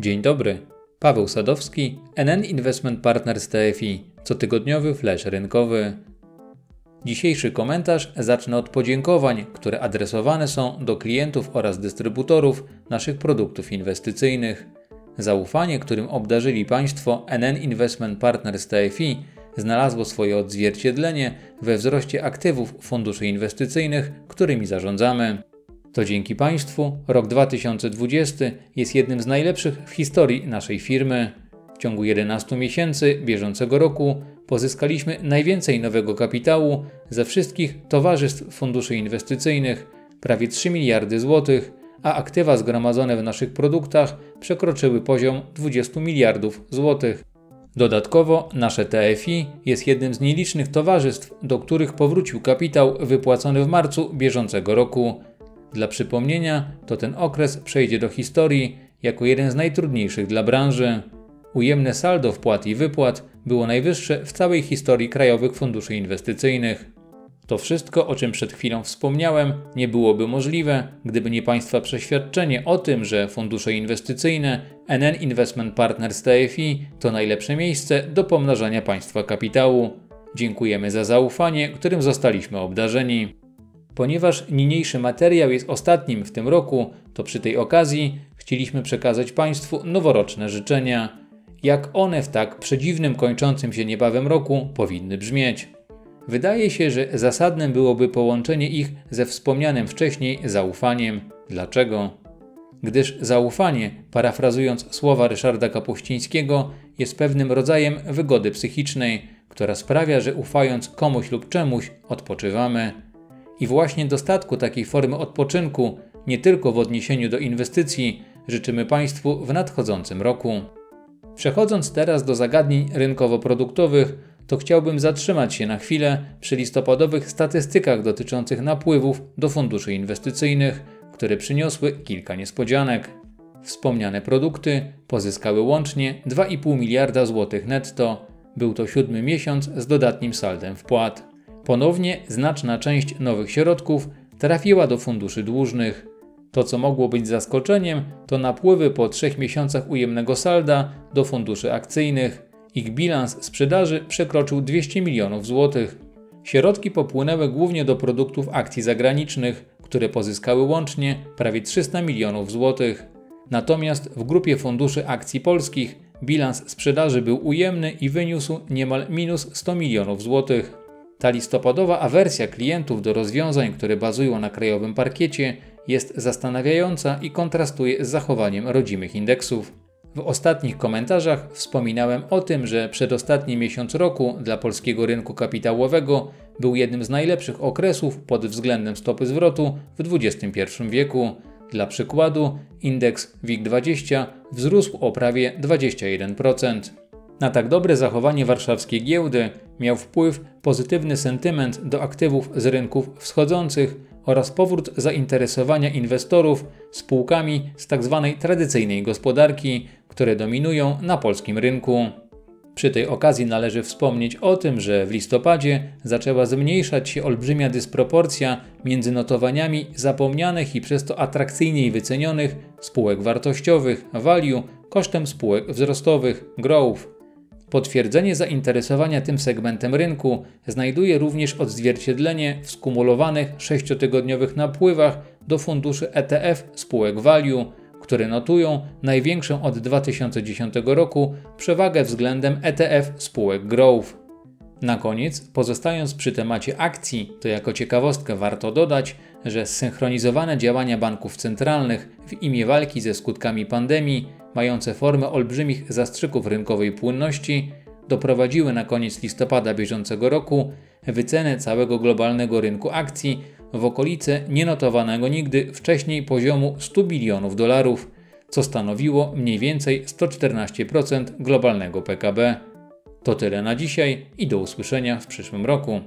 Dzień dobry. Paweł Sadowski, NN Investment Partners TFI, cotygodniowy flash rynkowy. Dzisiejszy komentarz zacznę od podziękowań, które adresowane są do klientów oraz dystrybutorów naszych produktów inwestycyjnych. Zaufanie, którym obdarzyli Państwo NN Investment Partners TFI, znalazło swoje odzwierciedlenie we wzroście aktywów funduszy inwestycyjnych, którymi zarządzamy. To dzięki Państwu rok 2020 jest jednym z najlepszych w historii naszej firmy. W ciągu 11 miesięcy bieżącego roku pozyskaliśmy najwięcej nowego kapitału ze wszystkich towarzystw funduszy inwestycyjnych prawie 3 miliardy złotych, a aktywa zgromadzone w naszych produktach przekroczyły poziom 20 miliardów złotych. Dodatkowo nasze TFI jest jednym z nielicznych towarzystw, do których powrócił kapitał wypłacony w marcu bieżącego roku. Dla przypomnienia, to ten okres przejdzie do historii jako jeden z najtrudniejszych dla branży. Ujemne saldo wpłat i wypłat było najwyższe w całej historii krajowych funduszy inwestycyjnych. To wszystko, o czym przed chwilą wspomniałem, nie byłoby możliwe, gdyby nie Państwa przeświadczenie o tym, że fundusze inwestycyjne NN Investment Partners TFI to najlepsze miejsce do pomnażania Państwa kapitału. Dziękujemy za zaufanie, którym zostaliśmy obdarzeni. Ponieważ niniejszy materiał jest ostatnim w tym roku, to przy tej okazji chcieliśmy przekazać Państwu noworoczne życzenia. Jak one w tak przedziwnym kończącym się niebawem roku powinny brzmieć? Wydaje się, że zasadnym byłoby połączenie ich ze wspomnianym wcześniej zaufaniem. Dlaczego? Gdyż zaufanie, parafrazując słowa Ryszarda Kapuścińskiego, jest pewnym rodzajem wygody psychicznej, która sprawia, że ufając komuś lub czemuś, odpoczywamy. I właśnie dostatku takiej formy odpoczynku, nie tylko w odniesieniu do inwestycji, życzymy Państwu w nadchodzącym roku. Przechodząc teraz do zagadnień rynkowo-produktowych, to chciałbym zatrzymać się na chwilę przy listopadowych statystykach dotyczących napływów do funduszy inwestycyjnych, które przyniosły kilka niespodzianek. Wspomniane produkty pozyskały łącznie 2,5 miliarda złotych netto. Był to siódmy miesiąc z dodatnim saldem wpłat. Ponownie znaczna część nowych środków trafiła do funduszy dłużnych. To, co mogło być zaskoczeniem, to napływy po trzech miesiącach ujemnego salda do funduszy akcyjnych. Ich bilans sprzedaży przekroczył 200 milionów złotych. Środki popłynęły głównie do produktów akcji zagranicznych, które pozyskały łącznie prawie 300 milionów złotych. Natomiast w grupie funduszy akcji polskich bilans sprzedaży był ujemny i wyniósł niemal minus 100 milionów złotych. Ta listopadowa awersja klientów do rozwiązań, które bazują na krajowym parkiecie, jest zastanawiająca i kontrastuje z zachowaniem rodzimych indeksów. W ostatnich komentarzach wspominałem o tym, że przedostatni miesiąc roku dla polskiego rynku kapitałowego był jednym z najlepszych okresów pod względem stopy zwrotu w XXI wieku. Dla przykładu, indeks WIG20 wzrósł o prawie 21%. Na tak dobre zachowanie warszawskiej giełdy miał wpływ pozytywny sentyment do aktywów z rynków wschodzących oraz powrót zainteresowania inwestorów spółkami z tzw. Tak tradycyjnej gospodarki, które dominują na polskim rynku. Przy tej okazji należy wspomnieć o tym, że w listopadzie zaczęła zmniejszać się olbrzymia dysproporcja między notowaniami zapomnianych i przez to atrakcyjniej wycenionych spółek wartościowych value kosztem spółek wzrostowych growth. Potwierdzenie zainteresowania tym segmentem rynku znajduje również odzwierciedlenie w skumulowanych sześciotygodniowych napływach do funduszy ETF spółek value, które notują największą od 2010 roku przewagę względem ETF spółek growth. Na koniec, pozostając przy temacie akcji, to jako ciekawostkę warto dodać, że zsynchronizowane działania banków centralnych w imię walki ze skutkami pandemii mające formę olbrzymich zastrzyków rynkowej płynności, doprowadziły na koniec listopada bieżącego roku wycenę całego globalnego rynku akcji w okolice nienotowanego nigdy wcześniej poziomu 100 bilionów dolarów, co stanowiło mniej więcej 114% globalnego PKB. To tyle na dzisiaj i do usłyszenia w przyszłym roku.